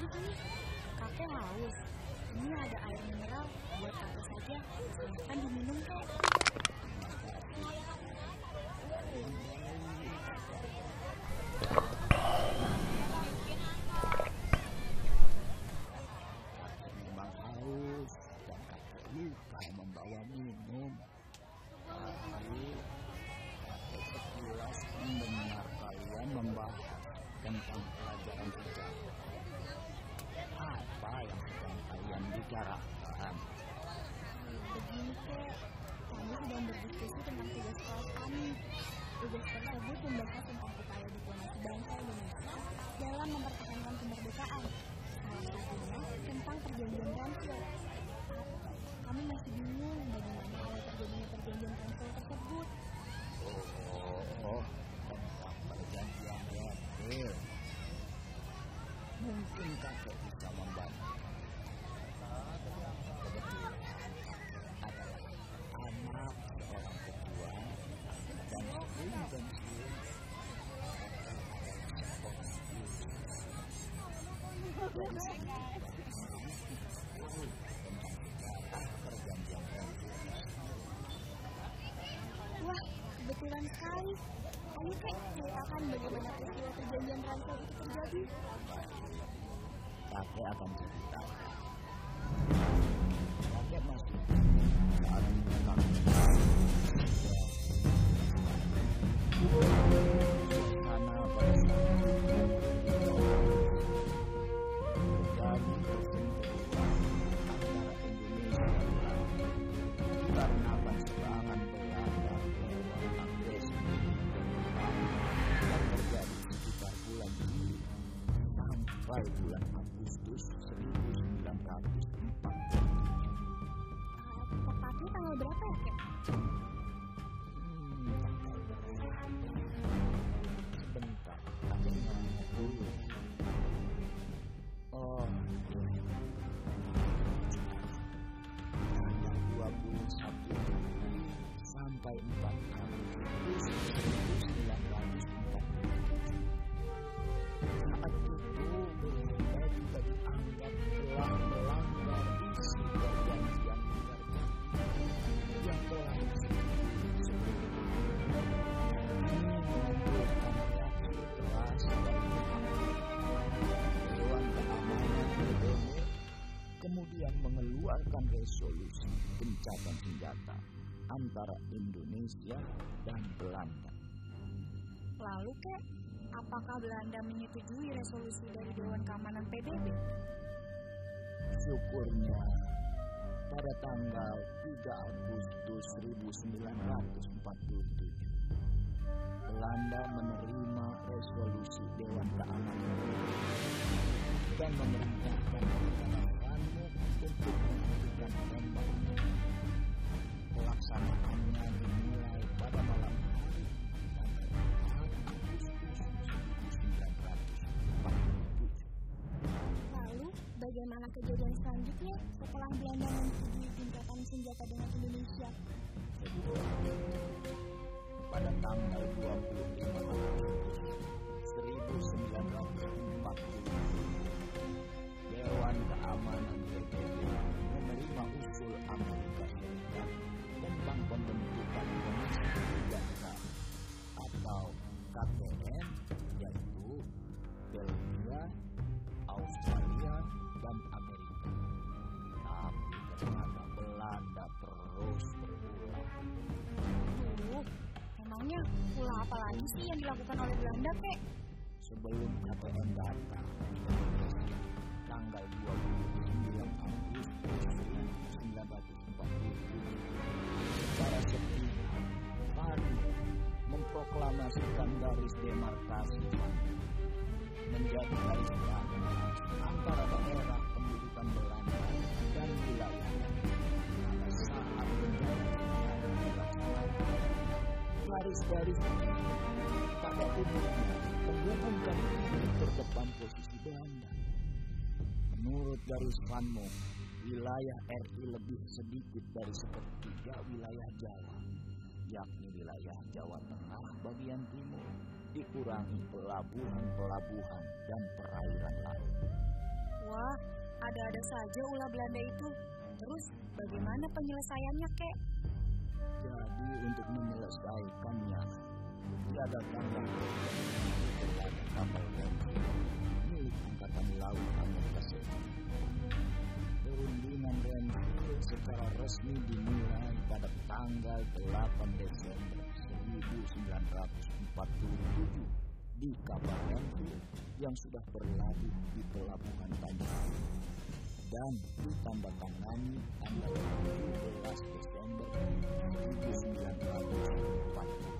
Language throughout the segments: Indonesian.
Kakek haus. Ini ada air mineral buat kakek saja. Silahkan diminum kek. Perjanjian Ransel. Kami masih bingung bagaimana awal terjadinya perjanjian Ransel tersebut. Oh, tentang perjanjian Ransel. Mungkin kakek bisa membantu. Kebetulan adalah anak seorang pejuang dan kakek adalah seorang guru. Dan sedikit banyak tahu tentang sejarah perjanjian Ransel. Wah, kebetulan sekali. Ayo kek, ceritakan bagaimana peristiwa perjanjian Ransel itu terjadi. Kakek akan cerita. Sampai 4 Agustus 1940. Saat itu Belanda juga dianggap telah melanggar isi perjanjian yang telah sebelumnya. Kemudian mengeluarkan resolusi gencatan senjata antara Indonesia dan Belanda. Lalu kek, apakah Belanda menyetujui resolusi dari Dewan Keamanan PBB? Syukurnya, pada tanggal 3 Agustus 1947, Belanda menerima resolusi Dewan Keamanan dan memerintahkan negara untuk menghentikan tembak bagaimana kejadian selanjutnya setelah Belanda menyetujui tingkatan senjata dengan Indonesia? Lagi sih yang dilakukan oleh Belanda, Kek? sebelum KPN datang tanggal 29 Agustus 1947 secara sepihak Pani memproklamasikan garis demarkasi menjadi garis batas antara daerah pendudukan Belanda dan wilayahnya pada saat. Garis-garis ini umumnya menghubungkan terdepan posisi Belanda. Menurut Van Mook, wilayah RI lebih sedikit dari sepertiga wilayah Jawa, yakni wilayah Jawa Tengah bagian timur, dikurangi pelabuhan-pelabuhan dan perairan laut. Wah, ada-ada saja ulah Belanda itu. Terus, bagaimana penyelesaiannya, Kek? Jadi untuk menyelesaikannya, diadakanlah kepada kapal milik Angkatan Laut Amerika Serikat. Perundingan Renville secara resmi dimulai pada tanggal 8 Desember 1947 di kapal Renville yang sudah berlabuh di pelabuhan Tanjung dan ditandatangani tanggal 17 Desember 1947.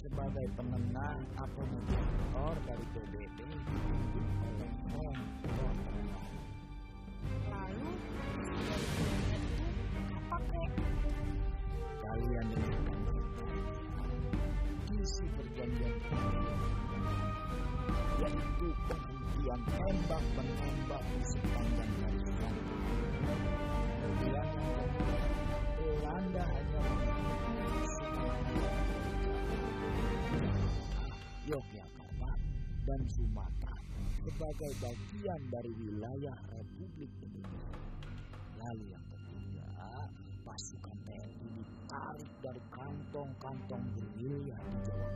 sebagai penengah atau mediator dari PBB dipimpin oleh. Lalu, itu apa? Kalian dengarkan isi perjanjian yaitu penghentian tembak menembak di sepanjang garis. Kemudian yang kedua, Belanda hanya Yogyakarta dan Sumatera sebagai bagian dari wilayah Republik Indonesia. Lalu yang ketiga, pasukan TNI ditarik dari kantong-kantong gerilya di Jawa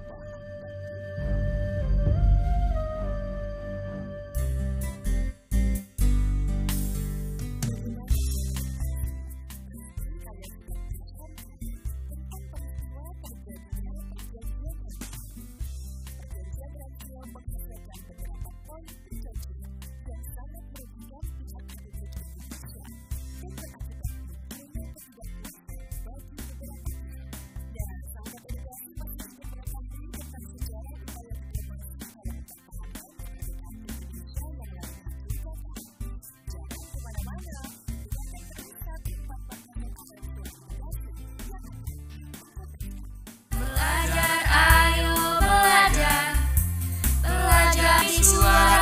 to us.